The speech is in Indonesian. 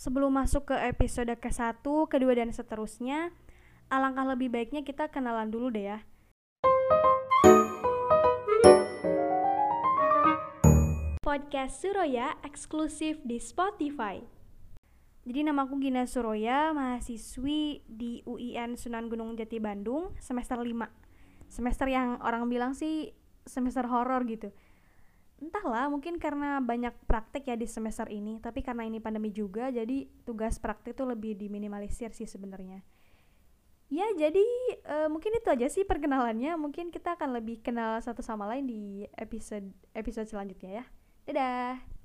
Sebelum masuk ke episode ke-1, kedua, dan seterusnya, alangkah lebih baiknya kita kenalan dulu deh ya. Podcast Suroya eksklusif di Spotify. Jadi namaku Gina Suroya, mahasiswi di UIN Sunan Gunung Jati Bandung, semester 5. Semester yang orang bilang sih semester horor gitu entahlah mungkin karena banyak praktek ya di semester ini tapi karena ini pandemi juga jadi tugas praktek tuh lebih diminimalisir sih sebenarnya. Ya jadi uh, mungkin itu aja sih perkenalannya. Mungkin kita akan lebih kenal satu sama lain di episode episode selanjutnya ya. Dadah